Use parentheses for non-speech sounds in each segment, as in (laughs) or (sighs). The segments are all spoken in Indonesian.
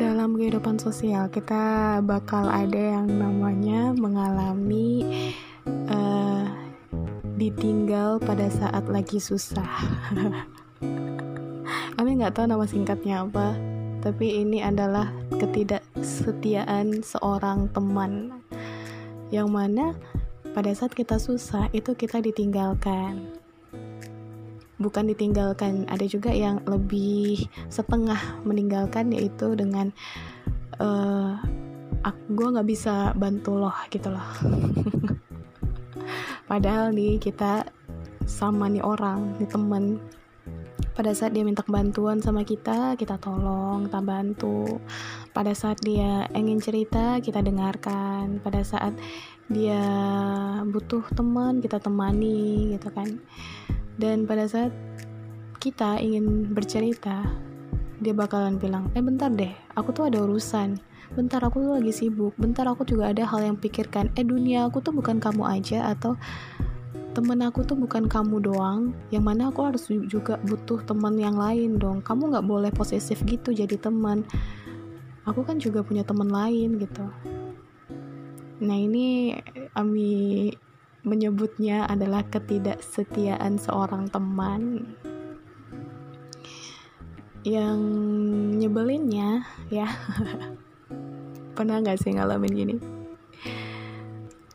dalam kehidupan sosial kita bakal ada yang namanya mengalami uh, ditinggal pada saat lagi susah. (laughs) Kami nggak tahu nama singkatnya apa, tapi ini adalah ketidaksetiaan seorang teman yang mana pada saat kita susah itu kita ditinggalkan bukan ditinggalkan. Ada juga yang lebih setengah meninggalkan yaitu dengan uh, gue nggak bisa bantu loh gitu loh. (laughs) Padahal nih kita sama nih orang nih temen pada saat dia minta bantuan sama kita kita tolong kita bantu. Pada saat dia ingin cerita kita dengarkan. Pada saat dia butuh teman kita temani gitu kan dan pada saat kita ingin bercerita, dia bakalan bilang, eh bentar deh, aku tuh ada urusan. Bentar aku tuh lagi sibuk, bentar aku juga ada hal yang pikirkan. Eh dunia aku tuh bukan kamu aja atau temen aku tuh bukan kamu doang. Yang mana aku harus juga butuh teman yang lain dong. Kamu nggak boleh posesif gitu jadi teman. Aku kan juga punya teman lain gitu. Nah ini Ami menyebutnya adalah ketidaksetiaan seorang teman. Yang nyebelinnya ya. (laughs) Pernah nggak sih ngalamin gini?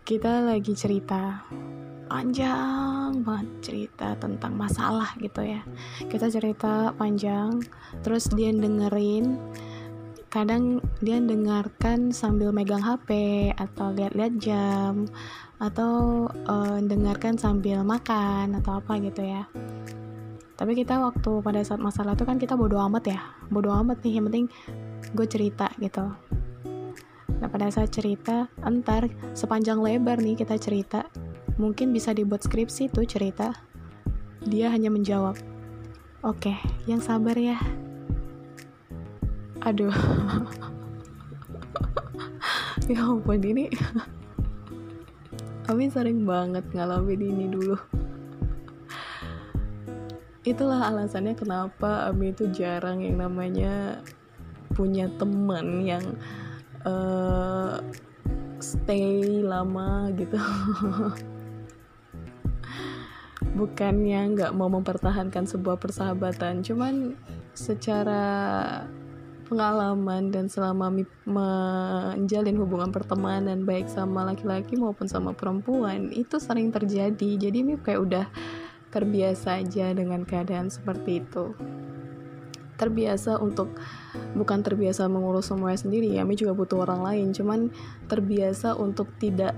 Kita lagi cerita panjang banget cerita tentang masalah gitu ya. Kita cerita panjang terus dia dengerin kadang dia dengarkan sambil megang HP atau lihat-lihat jam atau uh, dengarkan sambil makan atau apa gitu ya. Tapi kita waktu pada saat masalah itu kan kita bodo amat ya. Bodo amat nih yang penting gue cerita gitu. Nah pada saat cerita entar sepanjang lebar nih kita cerita mungkin bisa dibuat skripsi tuh cerita. Dia hanya menjawab oke okay, yang sabar ya. Aduh. (laughs) Ya ampun ini kami sering banget ngalamin ini dulu. Itulah alasannya kenapa Ami itu jarang yang namanya punya teman yang uh, stay lama gitu. (laughs) Bukannya nggak mau mempertahankan sebuah persahabatan cuman secara pengalaman dan selama menjalin hubungan pertemanan baik sama laki-laki maupun sama perempuan itu sering terjadi. Jadi mi kayak udah terbiasa aja dengan keadaan seperti itu. Terbiasa untuk bukan terbiasa mengurus semuanya sendiri ya mi juga butuh orang lain. Cuman terbiasa untuk tidak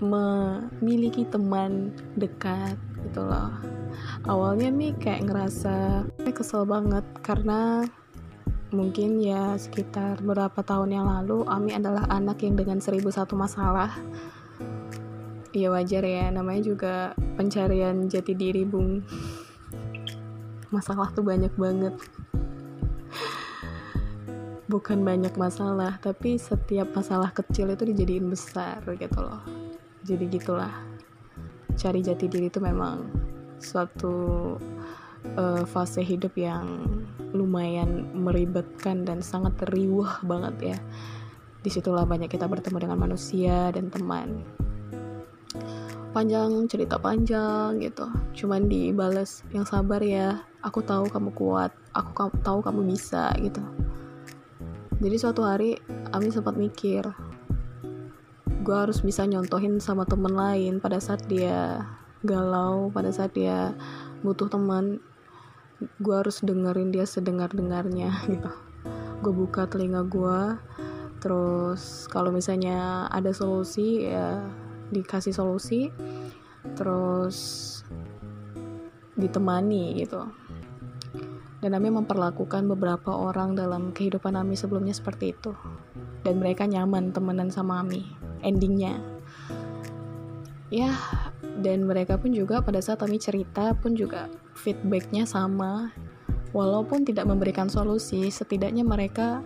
memiliki teman dekat gitu loh. Awalnya mi kayak ngerasa kesel banget karena mungkin ya sekitar beberapa tahun yang lalu Ami adalah anak yang dengan seribu satu masalah. Ya wajar ya. Namanya juga pencarian jati diri bung. Masalah tuh banyak banget. Bukan banyak masalah tapi setiap masalah kecil itu dijadiin besar gitu loh. Jadi gitulah. Cari jati diri itu memang suatu uh, fase hidup yang lumayan meribetkan dan sangat riuh banget ya. Di situlah banyak kita bertemu dengan manusia dan teman. Panjang cerita panjang gitu. Cuman dibales yang sabar ya aku tahu kamu kuat aku tahu kamu bisa gitu. Jadi suatu hari Ami sempat mikir gue harus bisa nyontohin sama temen lain pada saat dia galau pada saat dia butuh teman gue harus dengerin dia sedengar dengarnya gitu. Gue buka telinga gue terus kalau misalnya ada solusi ya dikasih solusi terus ditemani gitu. Dan Ami memperlakukan beberapa orang dalam kehidupan Ami sebelumnya seperti itu. Dan mereka nyaman temenan sama Ami endingnya. Ya dan mereka pun juga pada saat kami cerita pun juga feedbacknya sama walaupun tidak memberikan solusi setidaknya mereka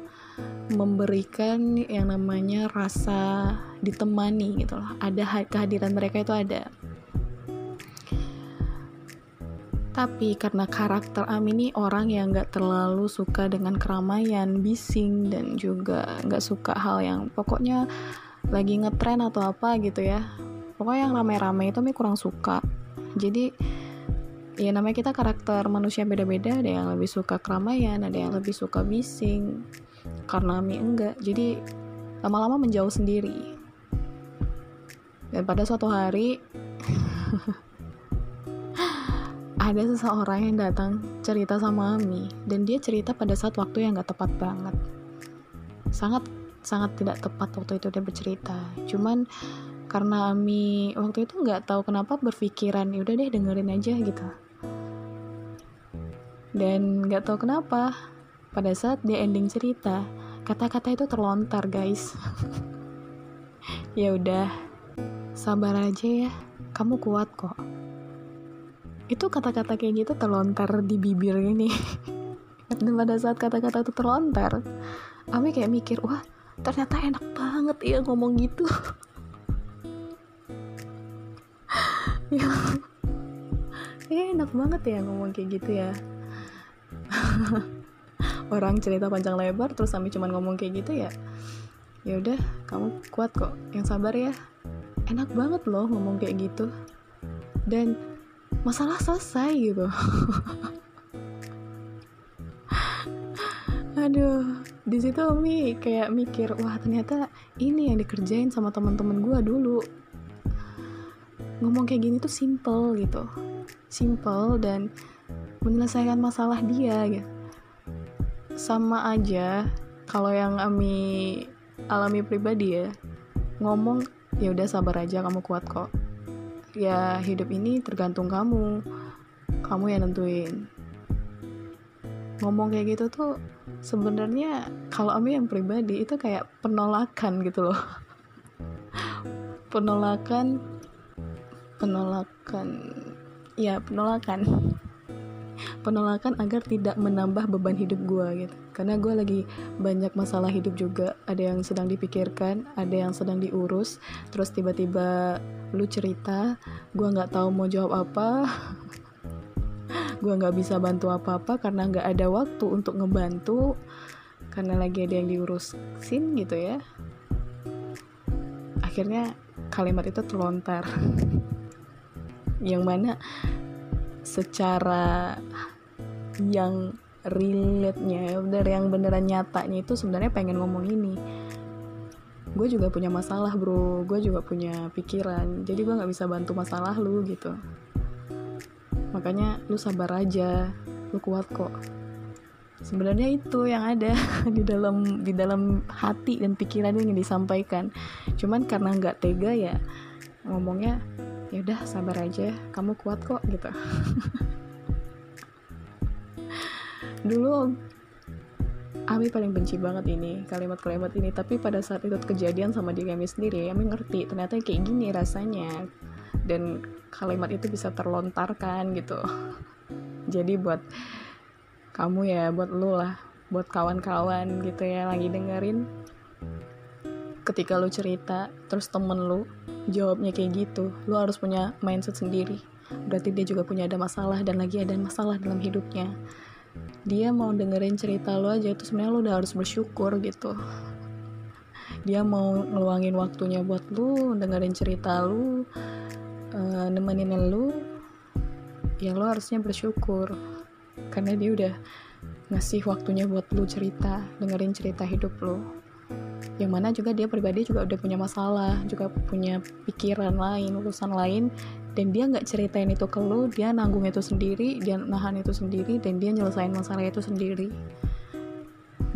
memberikan yang namanya rasa ditemani gitu loh ada kehadiran mereka itu ada tapi karena karakter Ami ini orang yang gak terlalu suka dengan keramaian, bising, dan juga gak suka hal yang pokoknya lagi ngetren atau apa gitu ya. Pokoknya yang ramai-ramai itu Ami kurang suka. Jadi ya namanya kita karakter manusia beda-beda, ada yang lebih suka keramaian, ada yang lebih suka bising. Karena Ami enggak, jadi lama-lama menjauh sendiri. Dan pada suatu hari (laughs) ada seseorang yang datang cerita sama Ami. Dan dia cerita pada saat waktu yang gak tepat banget. Sangat sangat tidak tepat waktu itu dia bercerita. Cuman karena Ami waktu itu nggak tahu kenapa berpikiran udah deh dengerin aja gitu dan nggak tahu kenapa pada saat dia ending cerita kata-kata itu terlontar guys. (laughs) Ya udah sabar aja ya. Kamu kuat kok. Itu kata-kata kayak gitu terlontar di bibir ini. (laughs) Dan pada saat kata-kata itu terlontar Ami kayak mikir wah ternyata enak banget ya ngomong gitu. (laughs) Ya. Ya enak banget ya ngomong kayak gitu ya (laughs) orang cerita panjang lebar terus Ami cuma ngomong kayak gitu ya ya udah kamu kuat kok yang sabar ya. Enak banget loh ngomong kayak gitu. Dan masalah selesai gitu. (laughs) Aduh di situ Mi kayak mikir wah ternyata ini yang dikerjain sama teman-teman gue dulu. Ngomong kayak gini tuh simple gitu. Simple dan menyelesaikan masalah dia gitu. Sama aja kalau yang Ami alami pribadi ya ngomong ya udah sabar aja kamu kuat kok. Ya hidup ini tergantung kamu. Kamu yang nentuin. Ngomong kayak gitu tuh sebenarnya kalau Ami yang pribadi itu kayak penolakan gitu loh. (laughs) Penolakan penolakan ya penolakan penolakan agar tidak menambah beban hidup gue gitu. Karena gue lagi banyak masalah hidup juga. Ada yang sedang dipikirkan ada yang sedang diurus terus tiba-tiba lu cerita gue nggak tahu mau jawab apa (laughs) gue nggak bisa bantu apa-apa karena nggak ada waktu untuk ngebantu karena lagi ada yang diurusin gitu ya. Akhirnya kalimat itu terlontar. (laughs) Yang mana secara yang relate-nya dari yang beneran nyatanya itu sebenarnya pengen ngomong ini. Gue juga punya masalah bro. Gue juga punya pikiran. Jadi gue nggak bisa bantu masalah lu gitu. Makanya lu sabar aja. Lu kuat kok. Sebenarnya itu yang ada (laughs) di dalam di dalam hati dan pikiran yang disampaikan. Cuman karena nggak tega ya ngomongnya ya udah sabar aja kamu kuat kok gitu. (laughs) Dulu Ami paling benci banget ini kalimat-kalimat ini tapi pada saat itu kejadian sama diri kami sendiri Ami ngerti ternyata kayak gini rasanya. Dan kalimat itu bisa terlontarkan gitu. (laughs) Jadi buat kamu ya buat lu lah buat kawan-kawan gitu ya lagi dengerin ketika lu cerita terus temen lu jawabnya kayak gitu lu harus punya mindset sendiri. Berarti dia juga punya ada masalah dan lagi ada masalah dalam hidupnya. Dia mau dengerin cerita lo aja itu sebenarnya lo udah harus bersyukur gitu. Dia mau ngeluangin waktunya buat lu dengerin cerita lu uh, nemenin lu ya lo harusnya bersyukur. Karena dia udah ngasih waktunya buat lu cerita dengerin cerita hidup lo yang mana juga dia pribadi juga udah punya masalah juga punya pikiran lain urusan lain. Dan dia nggak ceritain itu ke lu dia nanggung itu sendiri dia nahan itu sendiri dan dia nyelesain masalah itu sendiri.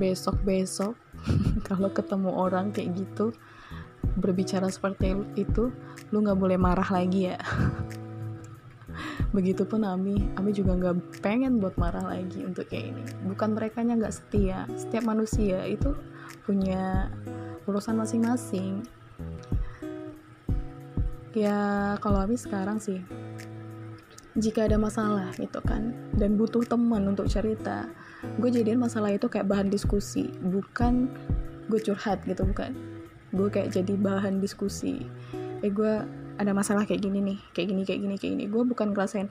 Besok besok (laughs) kalau ketemu orang kayak gitu berbicara seperti itu lu nggak boleh marah lagi ya. (laughs) Begitupun Ami. Ami juga nggak pengen buat marah lagi untuk kayak ini. Bukan mereka nya nggak setia. Setiap manusia itu punya urusan masing-masing. Ya kalau habis sekarang sih jika ada masalah gitu kan dan butuh teman untuk cerita gue jadiin masalah itu kayak bahan diskusi bukan gue curhat gitu bukan. Gue kayak jadi bahan diskusi. Eh gue ada masalah kayak gini nih kayak gini kayak gini kayak gini. Gue bukan ngerasain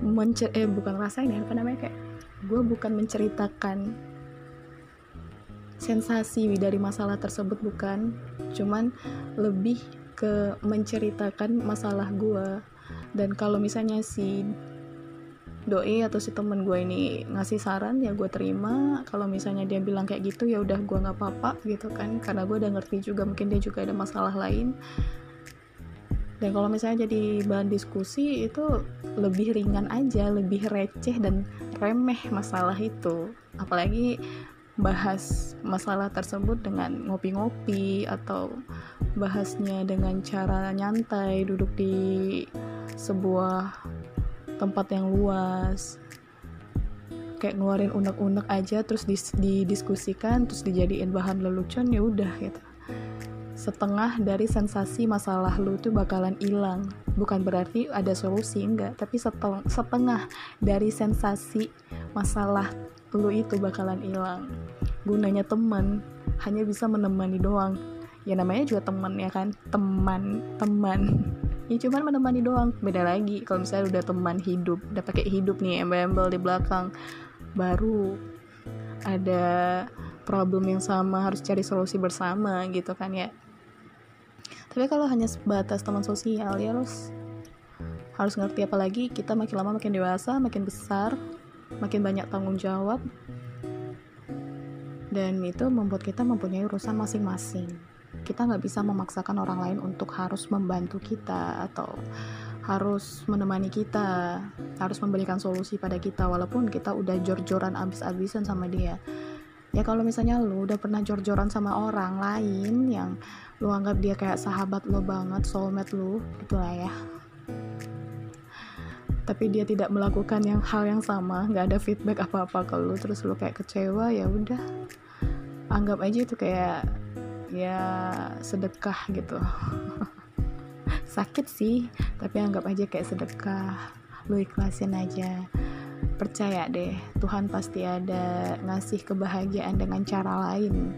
mencer eh bukan rasain ya apa namanya kayak gue bukan menceritakan sensasi dari masalah tersebut bukan cuman lebih ke menceritakan masalah gue dan kalau misalnya si doi atau si temen gue ini ngasih saran ya gue terima. Kalau misalnya dia bilang kayak gitu ya udah gue nggak apa-apa gitu kan. Karena gue udah ngerti juga mungkin dia juga ada masalah lain. Dan kalau misalnya jadi bahan diskusi itu lebih ringan aja lebih receh dan remeh masalah itu. Apalagi bahas masalah tersebut dengan ngopi-ngopi atau bahasnya dengan cara nyantai duduk di sebuah tempat yang luas. Kayak ngeluarin unek-unek aja terus didiskusikan terus dijadiin bahan lelucon ya udah gitu. Setengah dari sensasi masalah lu tuh bakalan hilang. Bukan berarti ada solusi enggak. Tapi setengah dari sensasi masalah lu itu bakalan hilang. Gunanya teman hanya bisa menemani doang. Ya namanya juga teman ya kan? Teman teman. Ya cuman menemani doang. Beda lagi kalau misalnya udah teman hidup. Udah pakai hidup nih embel-embel di belakang. Baru ada problem yang sama harus cari solusi bersama gitu kan ya. Tapi kalau hanya sebatas teman sosial ya harus harus ngerti apalagi kita makin lama makin dewasa makin besar makin banyak tanggung jawab. Dan itu membuat kita mempunyai urusan masing-masing. Kita nggak bisa memaksakan orang lain untuk harus membantu kita atau harus menemani kita harus memberikan solusi pada kita walaupun kita udah jor-joran abis-abisan sama dia. Ya kalau misalnya lu udah pernah jor-joran sama orang lain yang lu anggap dia kayak sahabat lo banget soulmate lu itulah ya tapi dia tidak melakukan yang hal yang sama. Nggak ada feedback apa-apa ke lu. Terus lu kayak kecewa ya udah. Anggap aja itu kayak ya sedekah gitu. (laughs) Sakit sih tapi anggap aja kayak sedekah. Lu ikhlasin aja. Percaya deh Tuhan pasti ada ngasih kebahagiaan dengan cara lain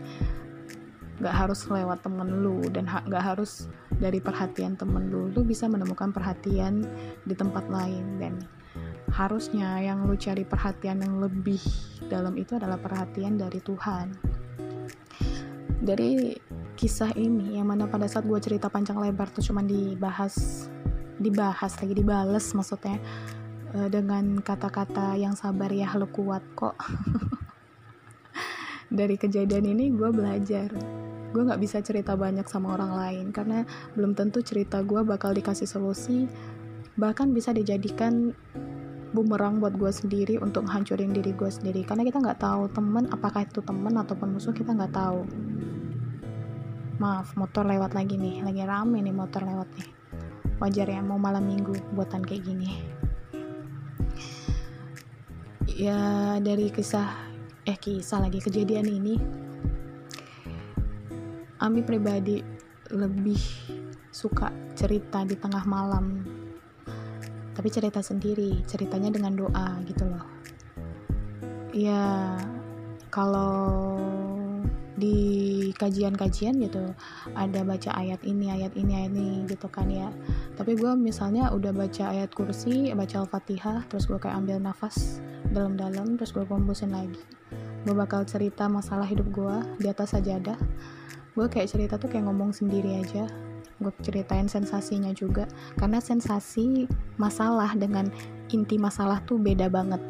gak harus lewat temen lu dan ha gak harus dari perhatian temen lu. Lu bisa menemukan perhatian di tempat lain dan harusnya yang lu cari perhatian yang lebih dalam itu adalah perhatian dari Tuhan. Dari kisah ini yang mana pada saat gue cerita panjang lebar tuh cuman dibahas dibahas lagi dibales maksudnya uh, dengan kata-kata yang sabar ya lo kuat kok. (laughs) Dari kejadian ini gue belajar gue nggak bisa cerita banyak sama orang lain karena belum tentu cerita gue bakal dikasih solusi. Bahkan bisa dijadikan bumerang buat gue sendiri untuk hancurin diri gue sendiri. Karena kita nggak tahu temen apakah itu temen ataupun musuh kita nggak tahu. Maaf motor lewat lagi nih. Lagi rame nih motor lewat nih. Wajar ya mau malam minggu buatan kayak gini. Ya dari kisah eh kisah lagi kejadian ini Ami pribadi lebih suka cerita di tengah malam. Tapi cerita sendiri ceritanya dengan doa gitu loh. Ya kalau di kajian-kajian gitu ada baca ayat ini ayat ini ayat ini gitu kan ya. Tapi gue misalnya udah baca ayat kursi baca al-fatihah terus gue kayak ambil nafas dalam-dalam terus gue komposin lagi. Gue bakal cerita masalah hidup gue di atas sajadah gue kayak cerita tuh kayak ngomong sendiri aja. Gue ceritain sensasinya juga. Karena sensasi masalah dengan inti masalah tuh beda banget.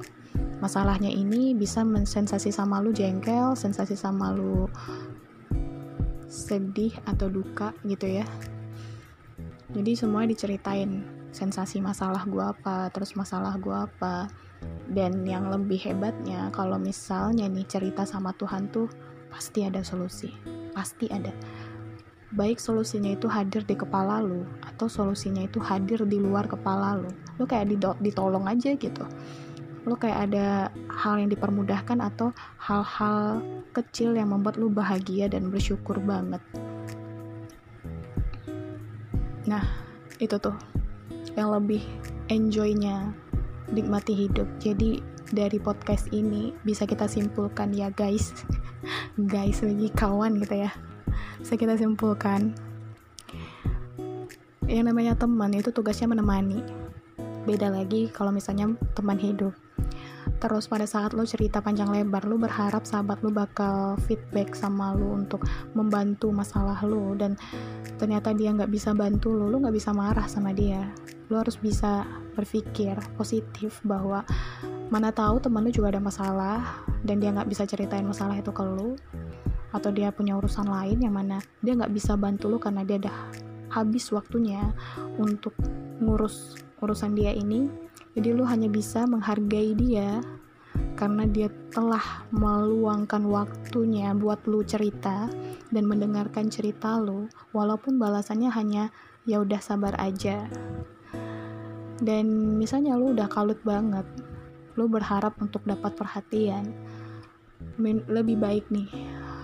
Masalahnya ini bisa mensensasi sama lu jengkel sensasi sama lu sedih atau duka gitu ya. Jadi semua diceritain. Sensasi masalah gue apa terus masalah gue apa. Dan yang lebih hebatnya kalau misalnya nih cerita sama Tuhan tuh pasti ada solusi pasti ada. Baik solusinya itu hadir di kepala lu atau solusinya itu hadir di luar kepala lu. Lu kayak ditolong aja gitu. Lo kayak ada hal yang dipermudahkan atau hal-hal kecil yang membuat lo bahagia dan bersyukur banget. Nah itu tuh yang lebih enjoynya nikmati hidup. Jadi dari podcast ini bisa kita simpulkan ya guys. Guys lagi kawan gitu ya. Bisa kita simpulkan. Yang namanya teman itu tugasnya menemani. Beda lagi kalau misalnya teman hidup. Terus pada saat lo cerita panjang lebar lo berharap sahabat lo bakal feedback sama lo untuk membantu masalah lo dan ternyata dia nggak bisa bantu lo lo nggak bisa marah sama dia. Lo harus bisa berpikir positif bahwa mana tahu teman lo juga ada masalah dan dia nggak bisa ceritain masalah itu ke lo atau dia punya urusan lain yang mana dia nggak bisa bantu lo karena dia udah habis waktunya untuk ngurus urusan dia ini. Jadi lu hanya bisa menghargai dia karena dia telah meluangkan waktunya buat lu cerita dan mendengarkan cerita lu walaupun balasannya hanya ya udah sabar aja. Dan misalnya lu udah kalut banget lu berharap untuk dapat perhatian. Lebih baik nih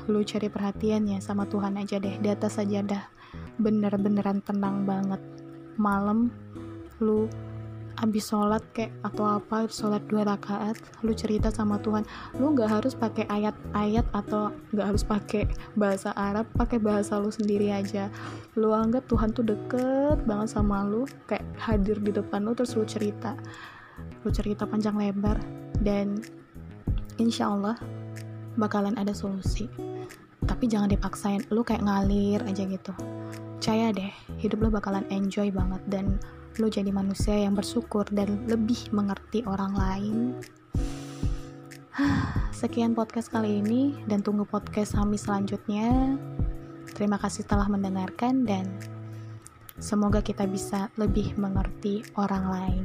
lu cari perhatiannya sama Tuhan aja deh. Di atas saja dah. Bener-beneran tenang banget. Malam lu abis sholat kayak atau apa sholat dua rakaat lu cerita sama Tuhan. Lu nggak harus pakai ayat-ayat atau nggak harus pakai bahasa Arab pakai bahasa lu sendiri aja. Lu anggap Tuhan tuh deket banget sama lu kayak hadir di depan lu terus lu cerita lu cerita panjang lebar dan insya Allah bakalan ada solusi tapi jangan dipaksain lu kayak ngalir aja gitu percaya deh hidup lo bakalan enjoy banget dan lo jadi manusia yang bersyukur dan lebih mengerti orang lain. (sighs) Sekian podcast kali ini dan tunggu podcast kami selanjutnya. Terima kasih telah mendengarkan dan semoga kita bisa lebih mengerti orang lain.